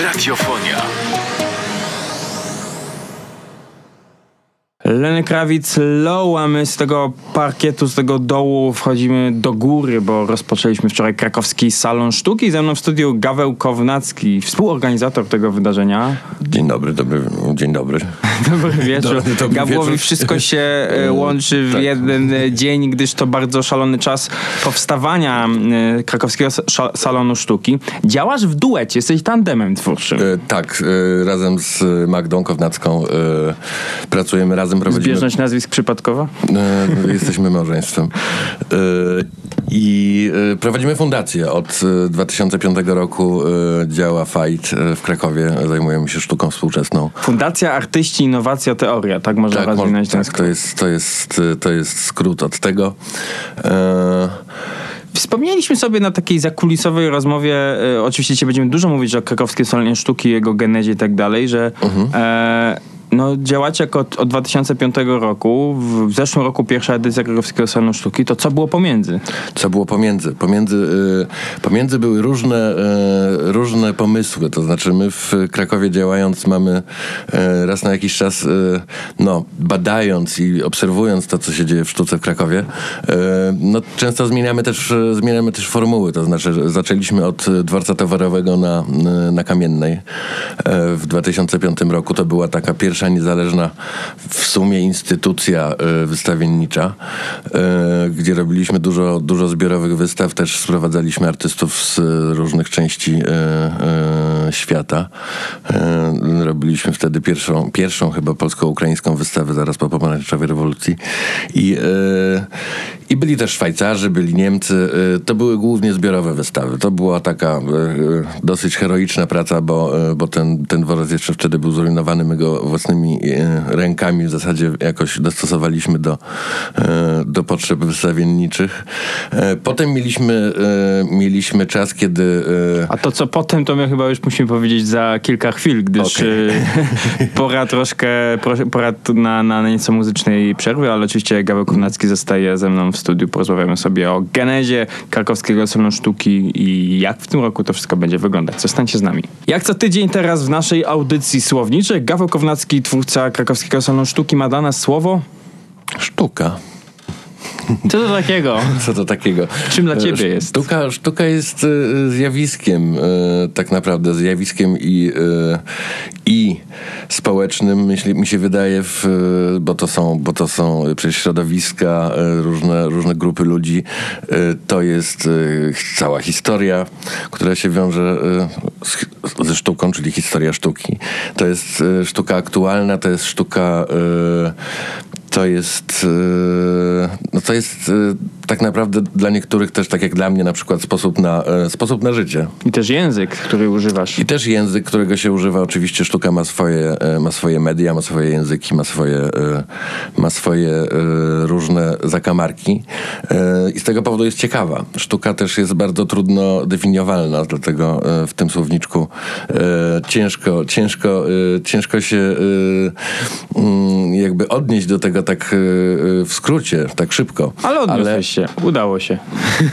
Radiofonia. Lenny Krawic low, a my z tego parkietu, z tego dołu wchodzimy do góry, bo rozpoczęliśmy wczoraj krakowski Salon Sztuki. Ze mną w studiu Gaweł Kownacki, współorganizator tego wydarzenia. Dzień dobry, dobry, dzień dobry. Dobry wieczór. Dobry, dobry Gawłowi wieczór. wszystko się e, łączy w tak. jeden e, dzień, gdyż to bardzo szalony czas powstawania e, krakowskiego Sa- Salonu Sztuki. Działasz w duecie, jesteś tandemem twórczym. E, tak, e, razem z Magdą Kownacką e, pracujemy razem, prowadzimy... Zbieżność nazwisk przypadkowa? E, jesteśmy małżeństwem. E, I e, prowadzimy fundację. Od e, 2005 roku e, działa FIGHT e, w Krakowie. Zajmujemy się sztuką współczesną. Fundacja Artyści, Innowacja, Teoria, tak można Tak, rozwinąć ten tak to, jest, to, jest, e, to jest skrót od tego. E, Wspomnieliśmy sobie na takiej zakulisowej rozmowie, e, oczywiście będziemy dużo mówić o krakowskiej salonie sztuki, jego genezie i tak dalej, że e, no, działacie od, od 2005 roku, w, zeszłym roku pierwsza edycja krakowskiego salonu sztuki, to co było pomiędzy? Co było pomiędzy? Pomiędzy, y, pomiędzy były różne, y, różne pomysły. To znaczy, my w Krakowie działając mamy y, raz na jakiś czas, y, no, badając i obserwując to, co się dzieje w sztuce w Krakowie, y, no, często zmieniamy też, zmieniamy też formuły. To znaczy, zaczęliśmy od dworca towarowego na, y, na Kamiennej w 2005 roku. To była taka pierwsza niezależna w sumie instytucja y, wystawiennicza, y, gdzie robiliśmy dużo, dużo zbiorowych wystaw, też sprowadzaliśmy artystów z różnych części y, świata. Robiliśmy wtedy pierwszą, pierwszą chyba polsko-ukraińską wystawę zaraz po pomarańczowej rewolucji. I, I byli też Szwajcarzy, byli Niemcy. To były głównie zbiorowe wystawy. To była taka dosyć heroiczna praca, bo, bo ten, ten dworzec jeszcze wtedy był zrujnowany. My go własnymi y, rękami w zasadzie jakoś dostosowaliśmy do, y, do potrzeb wystawienniczych. Y, Potem mieliśmy, mieliśmy czas, kiedy A to co potem, to my chyba już musimy powiedzieć za kilka chwil, gdyż e, pora troszkę, pora na, na nieco muzycznej przerwy, ale oczywiście Gaweł Kownacki zostaje ze mną w studiu. Porozmawiamy sobie o genezie krakowskiego salonu sztuki i jak w tym roku to wszystko będzie wyglądać. Zostańcie z nami. Jak co tydzień teraz w naszej audycji słowniczej, Gaweł Kownacki, twórca krakowskiego salonu sztuki, ma dla nas słowo. sztuka. Co to takiego? Co to takiego? Czym dla ciebie E, jest? Sztuka, sztuka jest e, zjawiskiem, e, tak naprawdę zjawiskiem i, i społecznym, myśli, mi się wydaje, w, bo, to są, bo to są przecież środowiska, różne, różne grupy ludzi. To jest cała historia, która się wiąże z, ze sztuką, czyli historia sztuki. To jest sztuka aktualna, to jest sztuka to jest, e, no to jest e, tak naprawdę dla niektórych też, tak jak dla mnie na przykład, sposób na, e, sposób na życie. I też język, który używasz. I też język, którego się używa. Oczywiście sztuka ma swoje, e, ma swoje media, ma swoje języki, ma swoje, e, ma swoje różne zakamarki. I z tego powodu jest ciekawa. Sztuka też jest bardzo trudno definiowalna, dlatego w tym słowniczku ciężko, ciężko, ciężko się mm, jakby odnieść do tego tak w skrócie, tak szybko. Ale odniosłeś się. Udało się.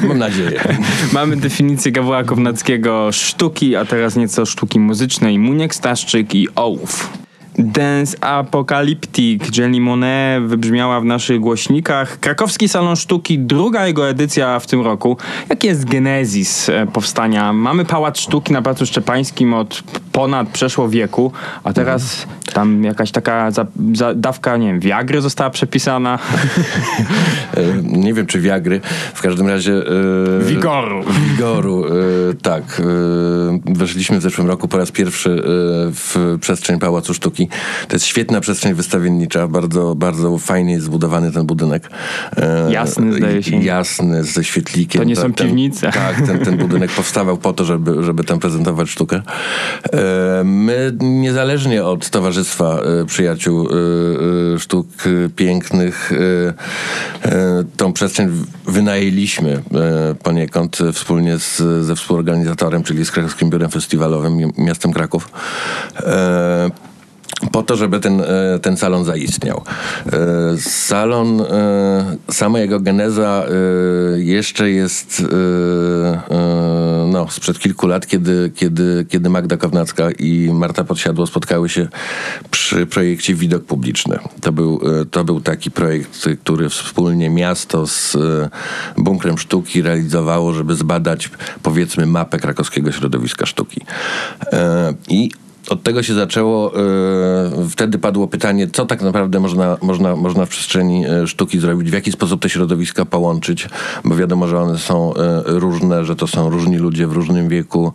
mam nadzieję. Mamy definicję Gawła Kownackiego sztuki, a teraz nieco sztuki muzycznej. Muniek Staszczyk i Ołów. Dance Apocalyptic Jenny Monet wybrzmiała w naszych głośnikach. Krakowski Salon Sztuki, druga jego edycja w tym roku. Jaki jest genezis e, powstania? Mamy Pałac Sztuki na Placu Szczepańskim od ponad przeszło wieku, a teraz tam jakaś taka za, za, dawka, nie wiem, Viagry została przepisana. Nie wiem, czy Wiagry. W każdym razie... e, Wigoru. Wigoru, e, tak. e, Weszliśmy w zeszłym roku po raz pierwszy e, w przestrzeń Pałacu Sztuki. To jest świetna przestrzeń wystawiennicza. Bardzo, bardzo fajnie jest zbudowany ten budynek. E, Jasny, zdaje się. Jasny, ze świetlikiem. To nie są ten, piwnice. Tak, ten, ten budynek powstawał po to, żeby, żeby tam prezentować sztukę. E, My niezależnie od Towarzystwa e, Przyjaciół e, Sztuk Pięknych tą przestrzeń wynajęliśmy poniekąd wspólnie z, ze współorganizatorem, czyli z Krakowskim Biurem Festiwalowym, mi- miastem Kraków. Po to, żeby ten, e, ten salon zaistniał. E, salon, e, sama jego geneza jeszcze jest no, sprzed kilku lat, kiedy, kiedy, kiedy Magda Kownacka i Marta Podsiadło spotkały się przy projekcie Widok Publiczny. To był, to był taki projekt, który wspólnie miasto z Bunkrem Sztuki realizowało, żeby zbadać powiedzmy mapę krakowskiego środowiska sztuki. I od tego się zaczęło. Yy, wtedy padło pytanie, co tak naprawdę można, można, można w przestrzeni e, sztuki zrobić, w jaki sposób te środowiska połączyć, bo wiadomo, że one są yy, różne, że to są różni ludzie w różnym wieku,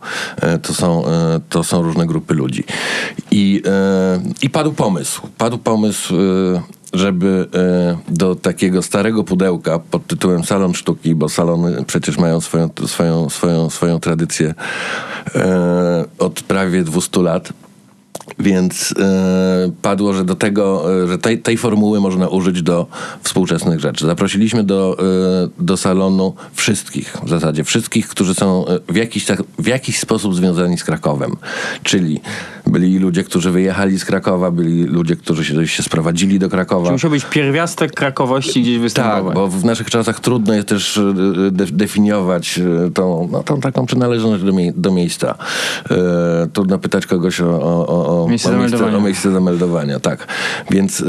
to, są, to są różne grupy ludzi. I, i padł pomysł. Padł pomysł żeby do takiego starego pudełka pod tytułem Salon Sztuki, bo salony przecież mają swoją, swoją, swoją, swoją tradycję od prawie 200 lat, więc e, padło, że do tego, e, że tej, tej formuły można użyć do współczesnych rzeczy. Zaprosiliśmy do, e, do salonu wszystkich, w zasadzie wszystkich, którzy są w jakiś, tak, w jakiś sposób związani z Krakowem. Czyli byli ludzie, którzy wyjechali z Krakowa, byli ludzie, którzy się, się sprowadzili do Krakowa. Czy musiał być pierwiastek krakowości gdzieś występować. Tak, bo w naszych czasach trudno jest też de definiować tą, no, tą taką przynależność do, mie do miejsca. E, trudno pytać kogoś o, o, o, miejsce, o, miejsce, o miejsce zameldowania. Tak. Więc e,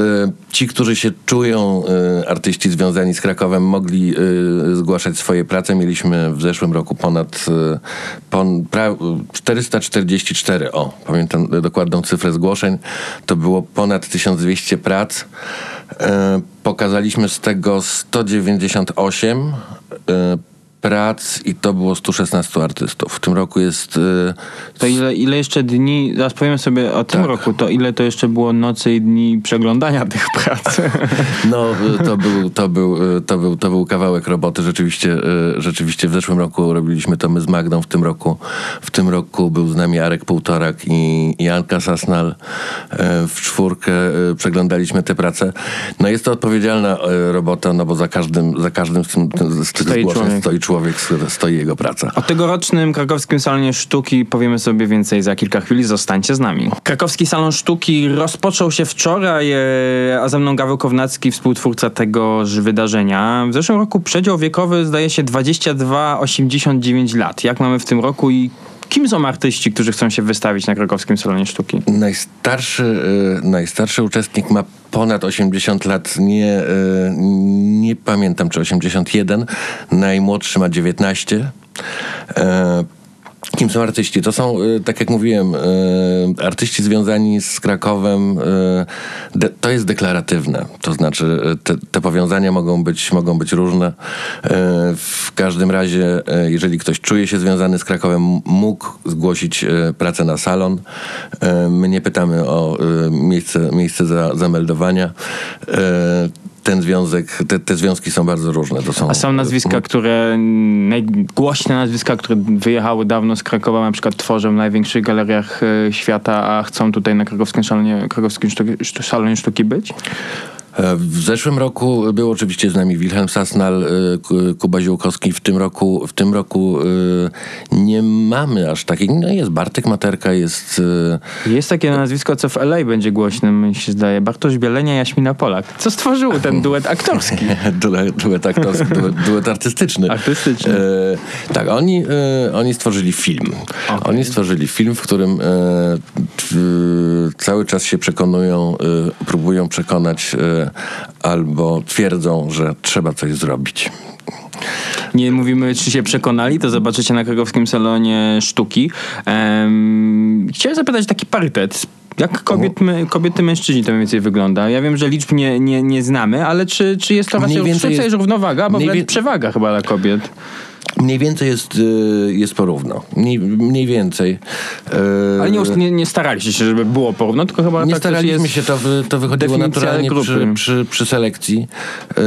ci, którzy się czują, e, artyści związani z Krakowem, mogli zgłaszać swoje prace. Mieliśmy w zeszłym roku ponad pon, pra, 444, o, pamiętam dokładną cyfrę zgłoszeń. To było ponad 1200 prac. Pokazaliśmy z tego 198 prac i to było 116 artystów. W tym roku jest... Y, to ile, ile jeszcze dni, zaraz powiem sobie o tym tak. roku, to ile to jeszcze było nocy i dni przeglądania tych prac? No, y, to był, to był, y, to był, to był kawałek roboty. Rzeczywiście, rzeczywiście w zeszłym roku robiliśmy to my z Magdą, w tym roku, w tym roku był z nami Arek Półtorak i Janka Sasnal. W czwórkę przeglądaliśmy te prace. No jest to odpowiedzialna robota, no bo za każdym, za każdym z, tym, z tych zgłoszeń stoi człowiek człowiek stoi jego praca. O tegorocznym krakowskim salonie sztuki powiemy sobie więcej za kilka chwil. Zostańcie z nami. Krakowski Salon Sztuki rozpoczął się wczoraj, e, a ze mną Gaweł Kownacki, współtwórca tegoż wydarzenia. W zeszłym roku przedział wiekowy zdaje się 22-89 lat. Jak mamy w tym roku i Kim są artyści, którzy chcą się wystawić na krakowskim salonie sztuki? Najstarszy, y, najstarszy uczestnik ma ponad 80 lat, nie, y, nie pamiętam czy 81, najmłodszy ma 19. Kim są artyści? To są, tak jak mówiłem, artyści związani z Krakowem. Y, to jest deklaratywne. To znaczy, te, te, powiązania mogą być, mogą być różne. W każdym razie, jeżeli ktoś czuje się związany z Krakowem, mógł zgłosić pracę na salon. My nie pytamy o miejsce, miejsce za, zameldowania ten związek, te, te związki są bardzo różne. To są, A są nazwiska, które, najgłośne nazwiska, które wyjechały dawno z Krakowa, na przykład tworzą w największych galeriach e, świata, a chcą tutaj na krakowskim salonie, krakowskim sztuki, salonie sztuki być? E, w zeszłym roku był oczywiście z nami Wilhelm Sasnal, e, Kuba Ziółkowski. W tym roku, w tym roku e, nie mamy aż takich. No jest Bartek Materka, jest... Jest takie nazwisko, co w LA będzie głośnym, mi się zdaje. Bartosz Bielenia, Jaśmina Polak. Co stworzył ten duet aktorski? duet, duet aktorski, duet, duet artystyczny. Artystyczny. E, tak, oni, e, oni stworzyli film. Okay. Oni stworzyli film, w którym e, cały czas się przekonują, próbują przekonać albo twierdzą, że trzeba coś zrobić. Nie mówimy, czy się przekonali, to zobaczycie na krakowskim salonie sztuki. Um, chciałem zapytać taki parytet. Jak kobiet, my, kobiety, mężczyźni to mniej więcej wygląda? Ja wiem, że liczb nie, nie, nie znamy, ale czy, czy jest to raczej jest, równowaga, bo wręcz przewaga chyba dla kobiet? Mniej więcej jest, y, jest porówno. Mniej, mniej więcej. E, Ale nie, nie, nie staraliście się, żeby było porówno, tylko chyba Nie tak staraliśmy się, to, to wychodziło naturalnie przy, przy, przy, selekcji. E,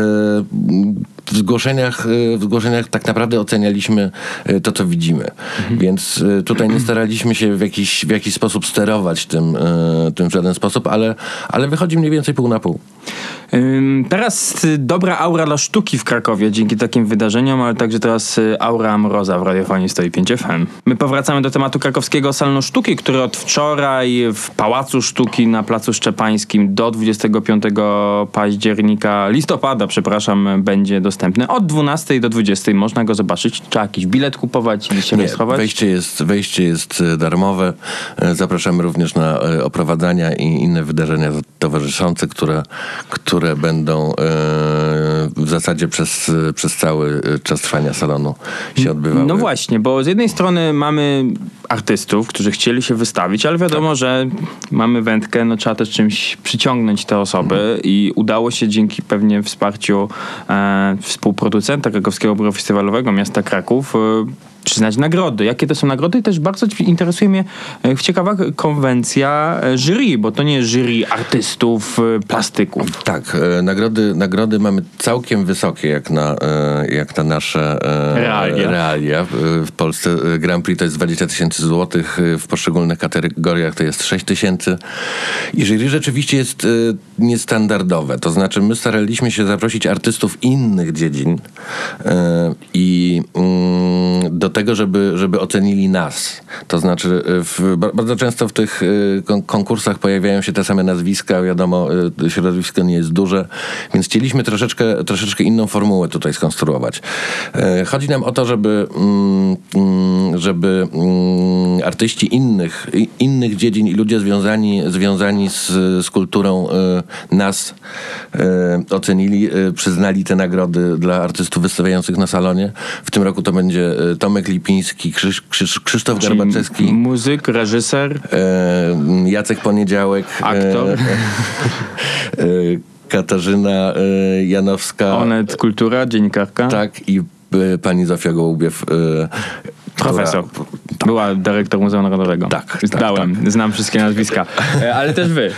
w zgłoszeniach, w zgłoszeniach tak naprawdę ocenialiśmy to, co widzimy. Mhm. Więc tutaj nie staraliśmy się w jakiś, w jakiś sposób sterować tym, tym w żaden sposób, ale, ale wychodzi mniej więcej pół na pół. Teraz y, dobra aura dla sztuki w Krakowie dzięki takim wydarzeniom, ale także teraz y, aura mroza w radiofonii 105 FM. My powracamy do tematu krakowskiego salonu sztuki, który od wczoraj w Pałacu Sztuki na Placu Szczepańskim do 25 października, listopada, przepraszam, będzie dostępny. Od 12 do 20 można go zobaczyć. Trzeba jakiś bilet kupować i się Nie, rejestrować. wejście jest, wejście jest e, darmowe. E, Zapraszamy również na e, oprowadzania i inne wydarzenia towarzyszące, które, które będą e, w zasadzie przez, przez cały e, czas trwania salonu się odbywały. No właśnie, bo z jednej strony mamy artystów, którzy chcieli się wystawić, ale wiadomo, Tak. że mamy wędkę, no trzeba też czymś przyciągnąć te osoby i udało się dzięki pewnie wsparciu e, współproducenta Krakowskiego Biura Festiwalowego Miasta Kraków e, przyznać nagrody. Jakie to są nagrody? I też bardzo interesuje mnie e, ciekawa konwencja e, jury, bo to nie jest jury artystów, e, plastyków. Tak, nagrody, nagrody mamy całkiem wysokie jak na, jak na nasze Realia. realia. W Polsce Grand Prix to jest 20 tysięcy złotych, w poszczególnych kategoriach to jest 6 tysięcy. I jury rzeczywiście jest niestandardowe. To znaczy my staraliśmy się zaprosić artystów innych dziedzin e, i mm, do tego, żeby, żeby ocenili nas. To znaczy e, w, ba- bardzo często w tych e, kon- konkursach pojawiają się te same nazwiska, wiadomo, środowisko nie jest duże, więc chcieliśmy troszeczkę, troszeczkę inną formułę tutaj skonstruować. Chodzi nam o to, żeby, mm, mm, żeby artyści innych, innych dziedzin i ludzie związani, związani z, z kulturą nas e, ocenili, e, przyznali te nagrody dla artystów wystawiających na salonie. W tym roku to będzie e, Tomek Lipiński, Krzysz, Krzysz, Krzysztof Czyli Garbaczewski, Muzyk, reżyser, Jacek Poniedziałek, Aktor. Katarzyna Janowska, Onet Kultura, dziennikarka. tak i pani Zofia Gołubiew. E, która- Profesor. Była dyrektor Muzeum Narodowego. Tak, tak, Zdałem. Znam wszystkie nazwiska. E, Ale też wy.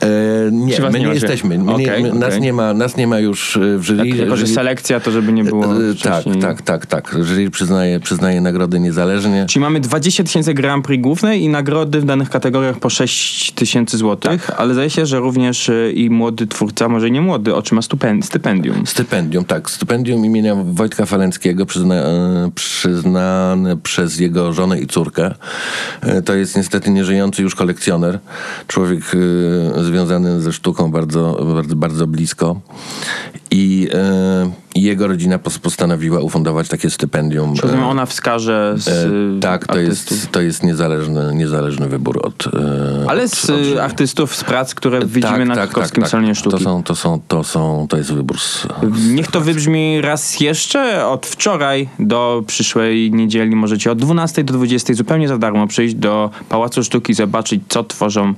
E, nie, my nie nie, jesteśmy. My nie, Okej, my, nas, okej. nie ma, nas nie ma już e, w jury. Tak, jako, że selekcja, to żeby nie było E, tak, wcześniej. tak, tak, tak. Jury przyznaje, przyznaje nagrody niezależnie. Czyli mamy 20 tysięcy Grand Prix główne i nagrody w danych kategoriach po 6 tysięcy złotych, Tak. ale zdaje się, że również e, i młody twórca, może nie młody, otrzyma stypendium. Stypendium, tak. Stypendium imienia Wojtka Falenckiego, przyzna, e, przyznane przez jego żonę i córkę. E, To jest niestety nieżyjący już kolekcjoner. Człowiek e, związany ze sztuką bardzo, bardzo, bardzo blisko. I e, i jego rodzina pos- postanowiła ufundować takie stypendium. Czy rozumiem, E, ona wskaże z e, tak, to artystów. jest, to jest niezależny, niezależny wybór od. e, Ale od- z od e, artystów, z prac, które widzimy na Krakowskim Salonie Sztuki. To są, to są, to są, to jest wybór z, Niech to wybrzmi raz jeszcze. Od wczoraj do przyszłej niedzieli możecie od 12 do 20 zupełnie za darmo przyjść do Pałacu Sztuki, zobaczyć, co tworzą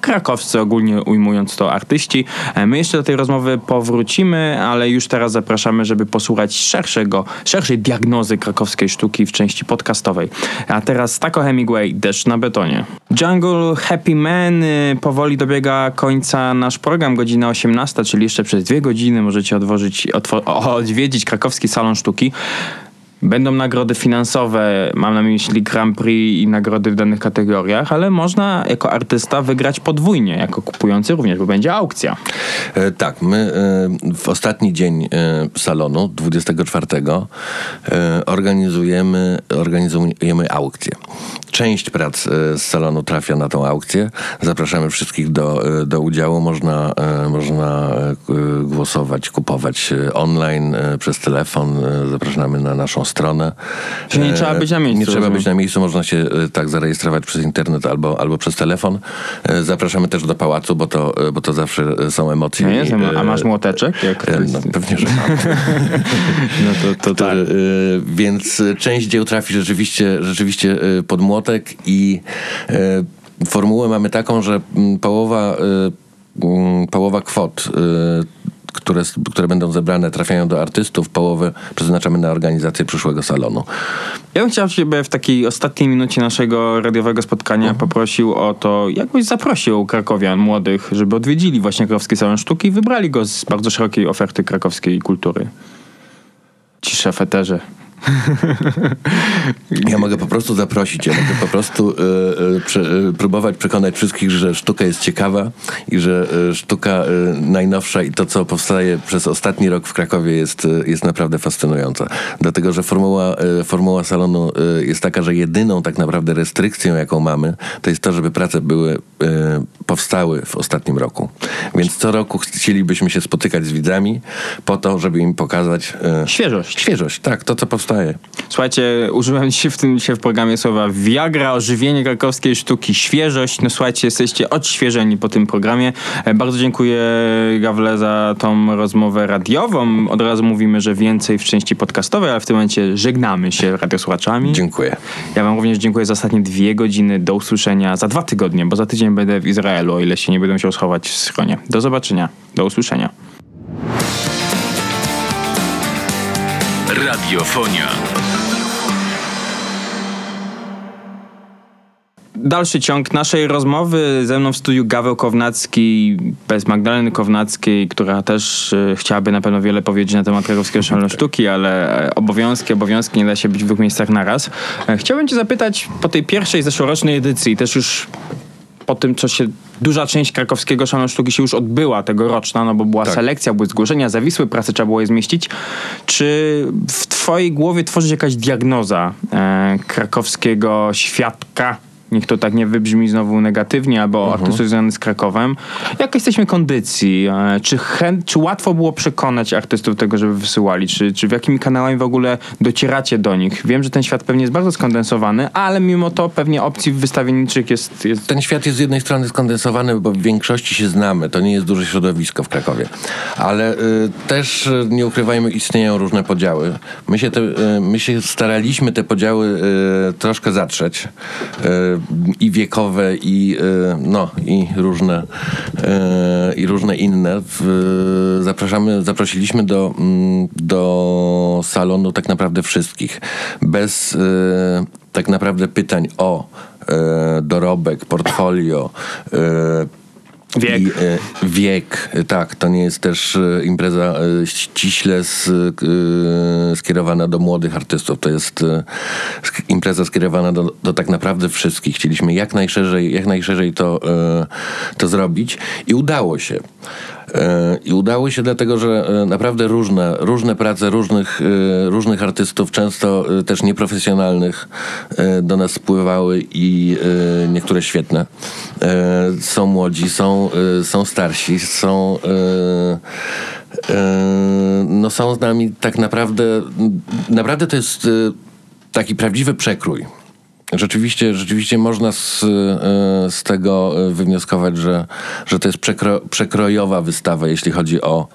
krakowscy, ogólnie ujmując to artyści. E, My jeszcze do tej rozmowy powrócimy, ale już teraz zapraszamy, żeby posłuchać szerszego, szerszej diagnozy krakowskiej sztuki w części podcastowej. A teraz Taco Hemingway, Deszcz na betonie. Jungle Happy Man y, powoli dobiega końca nasz program, godzina 18, czyli jeszcze przez dwie godziny możecie odwożyć, odwiedzić krakowski salon sztuki. Będą nagrody finansowe, mam na myśli Grand Prix i nagrody w danych kategoriach, ale można jako artysta wygrać podwójnie, jako kupujący również, bo będzie aukcja. E, Tak, my e, w ostatni dzień e, salonu, 24, e, organizujemy, organizujemy aukcję. Część prac e, z salonu trafia na tą aukcję. Zapraszamy wszystkich do, e, do udziału. Można, e, można głosować, kupować online, przez telefon. Zapraszamy na naszą stronę. Czyli nie trzeba być na miejscu, Nie trzeba rozumiem. być na miejscu, można się tak zarejestrować przez internet albo, albo przez telefon. Zapraszamy też do pałacu, bo to, bo to zawsze są emocje. No i, a masz młoteczek? Jak No, pewnie, że mam. no to, to tak. E, Więc część dzieł trafi rzeczywiście, rzeczywiście pod młotek i e, formułę mamy taką, że mm, połowa, e, mm, połowa kwot e, które, które będą zebrane, trafiają do artystów, połowę przeznaczamy na organizację przyszłego salonu. Ja bym chciał Ciebie w takiej ostatniej minucie naszego radiowego spotkania poprosił o to, jakbyś zaprosił krakowian młodych, żeby odwiedzili właśnie Krakowski Salon Sztuki i wybrali go z bardzo szerokiej oferty krakowskiej kultury. Cisza w eterze. Ja mogę po prostu zaprosić, ja mogę po prostu e, e, prze, e, próbować przekonać wszystkich, że sztuka jest ciekawa i że sztuka najnowsza i to, co powstaje przez ostatni rok w Krakowie jest, jest naprawdę fascynująca. Dlatego, że formuła, formuła salonu jest taka, że jedyną tak naprawdę restrykcją, jaką mamy, to jest to, żeby prace były, powstały w ostatnim roku. Więc co roku chcielibyśmy się spotykać z widzami po to, żeby im pokazać Świeżość. świeżość, tak, to co powstaje. Słuchajcie, użyłem dzisiaj w tym dzisiaj w programie słowa Viagra, ożywienie krakowskiej sztuki, świeżość. No słuchajcie, jesteście odświeżeni po tym programie. E, Bardzo dziękuję Gawle za tą rozmowę radiową. Od razu mówimy, że więcej w części podcastowej, ale w tym momencie żegnamy się radiosłuchaczami. Dziękuję. Ja wam również dziękuję za ostatnie dwie godziny. Do usłyszenia za dwa tygodnie, bo za tydzień będę w Izraelu, o ile się nie będę musiał schować w schronie. Do zobaczenia. Do usłyszenia. Radiofonia. Dalszy ciąg naszej rozmowy. Ze mną w studiu Gaweł Kownacki, bez Magdaleny Kownackiej, która też e, chciałaby na pewno wiele powiedzieć na temat krakowskiego szalonu sztuki, ale e, obowiązki, obowiązki, nie da się być w dwóch miejscach naraz. E, chciałbym cię zapytać po tej pierwszej zeszłorocznej edycji, też już po tym, co się duża część krakowskiego szalonu sztuki się już odbyła tegoroczna, no bo była Tak. selekcja, były zgłoszenia, zawisłe prace, trzeba było je zmieścić. Czy w twojej głowie tworzy się jakaś diagnoza e, krakowskiego świadka? Niech to tak nie wybrzmi znowu negatywnie, albo Mhm. artystów związanych z Krakowem. Jak jesteśmy kondycji? E, Czy, czy łatwo było przekonać artystów tego, żeby wysyłali? Czy, czy w jakimi kanałami w ogóle docieracie do nich? Wiem, że ten świat pewnie jest bardzo skondensowany, ale mimo to pewnie opcji wystawienniczych jest, jest Ten świat jest z jednej strony skondensowany, bo w większości się znamy. To nie jest duże środowisko w Krakowie. Ale y, też, y, nie ukrywajmy, istnieją różne podziały. My się, te, y, my się staraliśmy te podziały y, troszkę zatrzeć. I wiekowe, i, y, no, i, różne, y, i różne inne. Zapraszamy, zaprosiliśmy do, mm, do salonu tak naprawdę wszystkich. Bez y, tak naprawdę pytań o e, dorobek, portfolio, e, Wiek. I, e, wiek, tak, to nie jest też e, impreza e, ściśle s, e, skierowana do młodych artystów. To jest impreza skierowana do, do tak naprawdę wszystkich. Chcieliśmy jak najszerzej, jak najszerzej to, to zrobić i udało się. E, I udało się dlatego, że e, naprawdę różne, różne prace różnych, e, różnych artystów, często też nieprofesjonalnych, do nas spływały i niektóre świetne. Są młodzi, są, są starsi, są. No są z nami tak naprawdę. Naprawdę to jest taki prawdziwy przekrój. Rzeczywiście, rzeczywiście można z, e, z tego e, wywnioskować, że, że to jest przekro, przekrojowa wystawa, jeśli chodzi o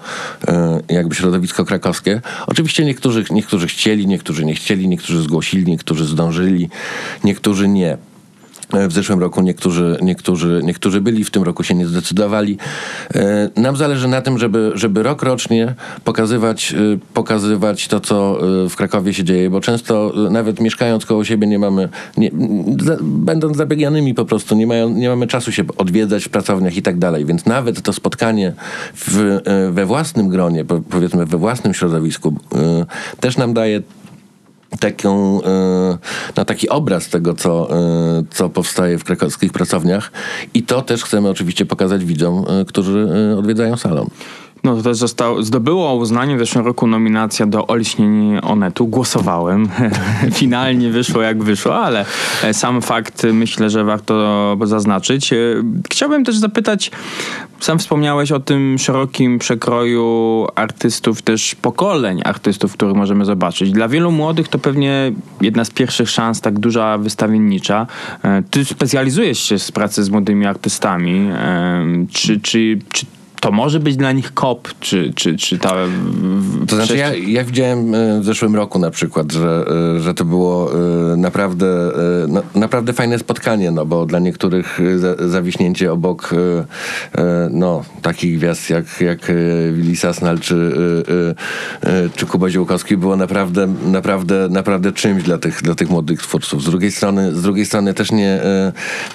e, jakby środowisko krakowskie. Oczywiście niektórzy, niektórzy chcieli, niektórzy nie chcieli, niektórzy zgłosili, niektórzy zdążyli, niektórzy nie. E, W zeszłym roku niektórzy, niektórzy, niektórzy byli, w tym roku się nie zdecydowali. E, Nam zależy na tym, żeby, żeby rok rocznie pokazywać, e, pokazywać to, co w Krakowie się dzieje, bo często nawet mieszkając koło siebie nie mamy, nie, będąc zabieganymi po prostu, nie, mają, nie mamy czasu się odwiedzać w pracowniach i tak dalej, więc nawet to spotkanie w, we własnym gronie, po- powiedzmy we własnym środowisku też nam daje taką, e, no, taki obraz tego, co, e, co powstaje w krakowskich pracowniach. I to też chcemy oczywiście pokazać widzom, e, którzy odwiedzają salon. No to też zostało, zdobyło uznanie w zeszłym roku nominacja do Olśnień Onetu. Głosowałem. Finalnie wyszło jak wyszło, ale e, sam fakt e, myślę, że warto zaznaczyć. E, Chciałbym też zapytać, sam wspomniałeś o tym szerokim przekroju artystów, też pokoleń artystów, których możemy zobaczyć. Dla wielu młodych to pewnie jedna z pierwszych szans, tak duża wystawiennicza. Ty specjalizujesz się z pracy z młodymi artystami. Czy, czy, czy to może być dla nich kop, czy, czy, czy ta... To znaczy, ja, ja widziałem e, w zeszłym roku na przykład, że, e, że to było e, naprawdę, no, naprawdę fajne spotkanie, no bo dla niektórych za, zawiśnięcie obok no, takich gwiazd jak, jak Willy Sasnal czy, czy Kuba Ziółkowski było naprawdę, naprawdę, naprawdę czymś dla tych, dla tych młodych twórców. Z drugiej strony, z drugiej strony też nie,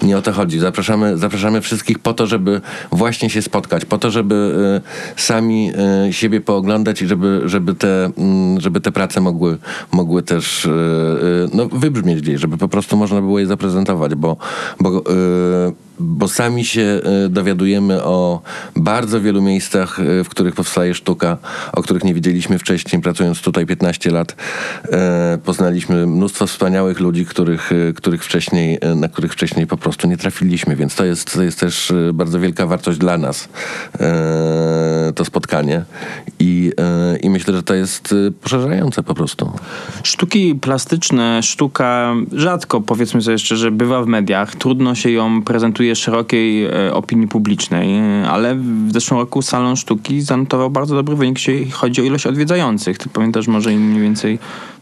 nie o to chodzi. Zapraszamy, zapraszamy wszystkich po to, żeby właśnie się spotkać, po to, żeby e, sami e, siebie pooglądać i żeby, żeby, te, mm, żeby te prace mogły, mogły też e, no, wybrzmieć gdzieś, żeby po prostu można było je zaprezentować, bo, bo bo sami się e, dowiadujemy o bardzo wielu miejscach, e, w których powstaje sztuka, o których nie wiedzieliśmy wcześniej, pracując tutaj 15 lat. E, Poznaliśmy mnóstwo wspaniałych ludzi, których, których wcześniej, na których wcześniej po prostu nie trafiliśmy, więc to jest, to jest też bardzo wielka wartość dla nas, to spotkanie. I, e, I myślę, że to jest e, poszerzające po prostu. Sztuki plastyczne, sztuka rzadko, powiedzmy sobie szczerze, bywa w mediach. Trudno się ją prezentuje szerokiej e, opinii publicznej, ale w zeszłym roku Salon Sztuki zanotował bardzo dobry wynik, jeśli chodzi o ilość odwiedzających. Ty pamiętasz może mniej więcej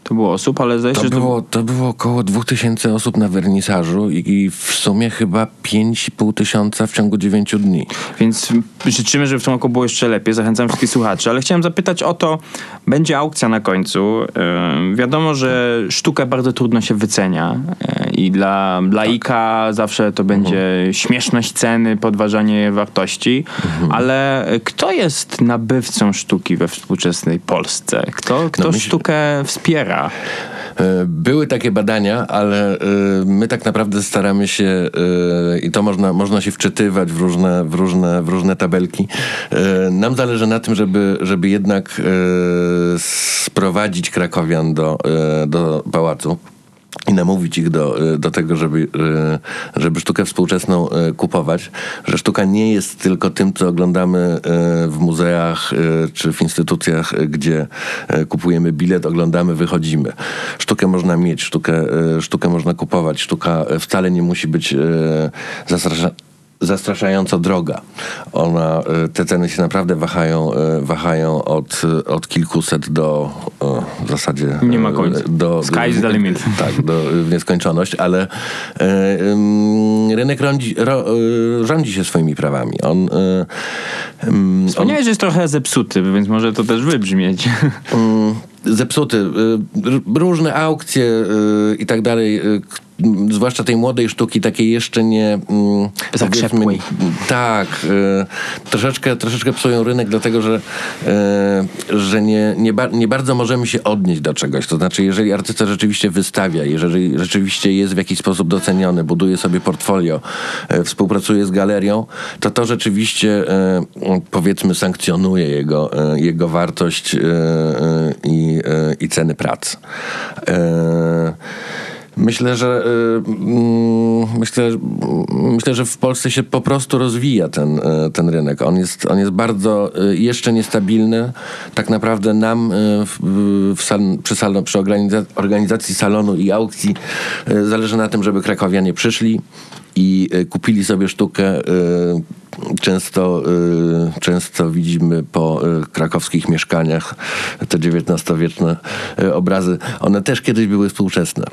to było osób, ale zdaje się, To było, to było około 2000 osób na wernisażu i, i w sumie chyba 5,5 tysiąca w ciągu 9 dni. Więc życzymy, żeby w tym roku było jeszcze lepiej. Zachęcam wszystkich słuchaczy. Ale chciałem zapytać o to, będzie aukcja na końcu. Yy, wiadomo, że sztukę bardzo trudno się wycenia yy, i dla laika zawsze to będzie śmieszność ceny, podważanie wartości. Ale kto jest nabywcą sztuki we współczesnej Polsce? Kto, kto myślę- sztukę wspiera? E, Były takie badania, ale e, my tak naprawdę staramy się e, i to można, można się wczytywać w różne, w, różne, w różne tabelki. Nam zależy na tym, żeby, żeby jednak sprowadzić krakowian do, do pałacu. I namówić ich do, e, do tego, żeby, e, żeby sztukę współczesną e, kupować. Że sztuka nie jest tylko tym, co oglądamy w muzeach czy w instytucjach, gdzie kupujemy bilet, oglądamy, wychodzimy. Sztukę można mieć, sztukę, sztukę można kupować. Sztuka wcale nie musi być zastraszająco droga. Ona, e, te ceny się naprawdę wahają, e, wahają od, e, od kilkuset do w zasadzie... Nie ma końca. Do, Sky's the limit. Tak, do, w nieskończoność, ale rynek rządzi, rządzi się swoimi prawami. On, ym, on Wspomniałeś, że jest trochę zepsuty, więc może to też wybrzmieć. mm, zepsuty. y, Różne aukcje y, i tak dalej, y, zwłaszcza tej młodej sztuki, takiej jeszcze nie... mm, Zakrzepłej. Tak. y, Troszeczkę, troszeczkę psują rynek, dlatego że, y, że nie, nie, ba, nie bardzo możemy się odnieść do czegoś. To znaczy, jeżeli artysta rzeczywiście wystawia, jeżeli rzeczywiście jest w jakiś sposób doceniony, buduje sobie portfolio, y, współpracuje z galerią, to to rzeczywiście powiedzmy sankcjonuje jego, jego wartość i, i ceny prac. Myślę, że y, mm, myślę, myślę, że w Polsce się po prostu rozwija ten, y, ten rynek. On jest, on jest bardzo y, jeszcze niestabilny. Tak naprawdę nam w, w sal, przy, salon, przy organiza- organizacji salonu i aukcji zależy na tym, żeby krakowianie przyszli i y, kupili sobie sztukę. y, Często, y, często widzimy po krakowskich mieszkaniach te XIX-wieczne obrazy. One też kiedyś były współczesne.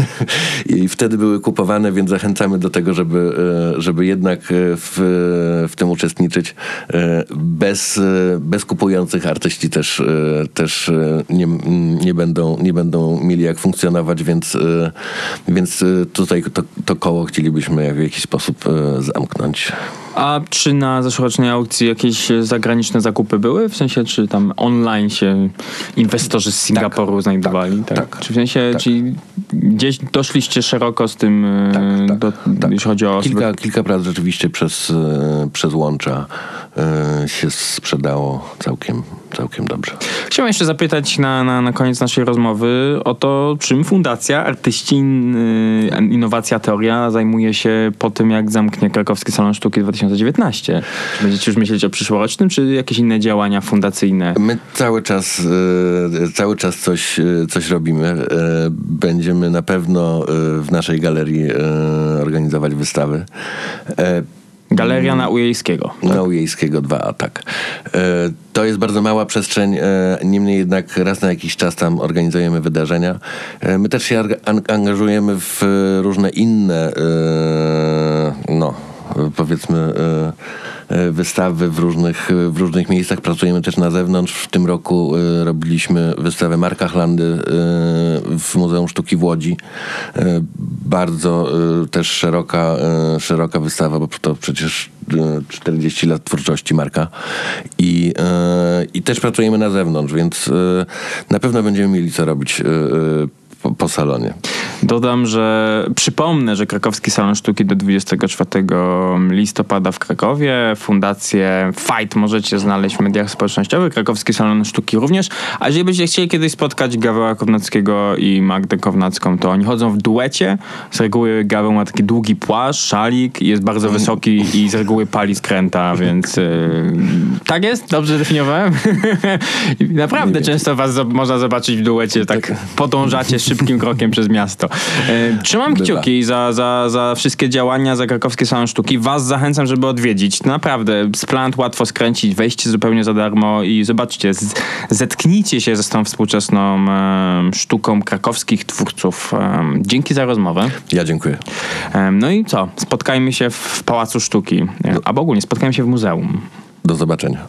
I wtedy były kupowane, więc zachęcamy do tego, żeby, żeby jednak w, w tym uczestniczyć. Bez, bez kupujących artyści też, też nie, nie, będą, nie będą mieli jak funkcjonować, więc, więc tutaj to, to koło chcielibyśmy w jakiś sposób y, zamknąć. A czy na zeszłorocznej aukcji jakieś zagraniczne zakupy były? W sensie, czy tam online się inwestorzy z Singapuru znajdowali? Tak, tak, Czy w sensie, tak. czy gdzieś doszliście szeroko z tym, e, Tak, tak, do, tak. jeśli chodzi o osoby? Kilka, kilka prac rzeczywiście przez, e, przez łącza e, się sprzedało całkiem, całkiem dobrze. Chciałem jeszcze zapytać na, na, na koniec naszej rozmowy o to, czym Fundacja Artyści Innowacja Teoria zajmuje się po tym, jak zamknie Krakowski Salon Sztuki 2019. Czy będziecie już myśleć o przyszłorocznym, czy jakieś inne działania fundacyjne? My cały czas, e, cały czas coś, e, coś robimy. E, Będziemy na pewno w naszej galerii organizować wystawy. Galeria na Ujejskiego. Na Ujejskiego 2A, tak. To jest bardzo mała przestrzeń, niemniej jednak raz na jakiś czas tam organizujemy wydarzenia. My też się angażujemy w różne inne, no, powiedzmy e, e, wystawy w różnych, w różnych miejscach. Pracujemy też na zewnątrz. W tym roku e, robiliśmy wystawę Marka Chlandy w Muzeum Sztuki w Łodzi. Bardzo też szeroka, szeroka wystawa, bo to przecież e, 40 lat twórczości Marka. I, i też pracujemy na zewnątrz, więc na pewno będziemy mieli co robić po, po salonie. Dodam, że przypomnę, że Krakowski Salon Sztuki do 24 listopada w Krakowie. Fundację Fight możecie znaleźć w mediach społecznościowych. Krakowski Salon Sztuki również. A jeżeli będziecie chcieli kiedyś spotkać Gaweła Kownackiego i Magdę Kownacką, to oni chodzą w duecie. Z reguły Gaweł ma taki długi płaszcz, szalik, jest bardzo wysoki i z reguły pali skręta, więc yy, tak jest? Dobrze zdefiniowałem? I Naprawdę często was można zobaczyć w duecie, tak podążacie szybkim krokiem przez miasto. E, Trzymam kciuki za, za, za wszystkie działania, za krakowskie salon sztuki. Was zachęcam, żeby odwiedzić. Naprawdę, z plant łatwo skręcić, wejście zupełnie za darmo i zobaczcie, z, zetknijcie się z tą współczesną em, sztuką krakowskich twórców. Em, dzięki za rozmowę. Ja dziękuję. Em, no i co? Spotkajmy się w Pałacu Sztuki. E, Albo ogólnie spotkajmy się w muzeum. Do zobaczenia.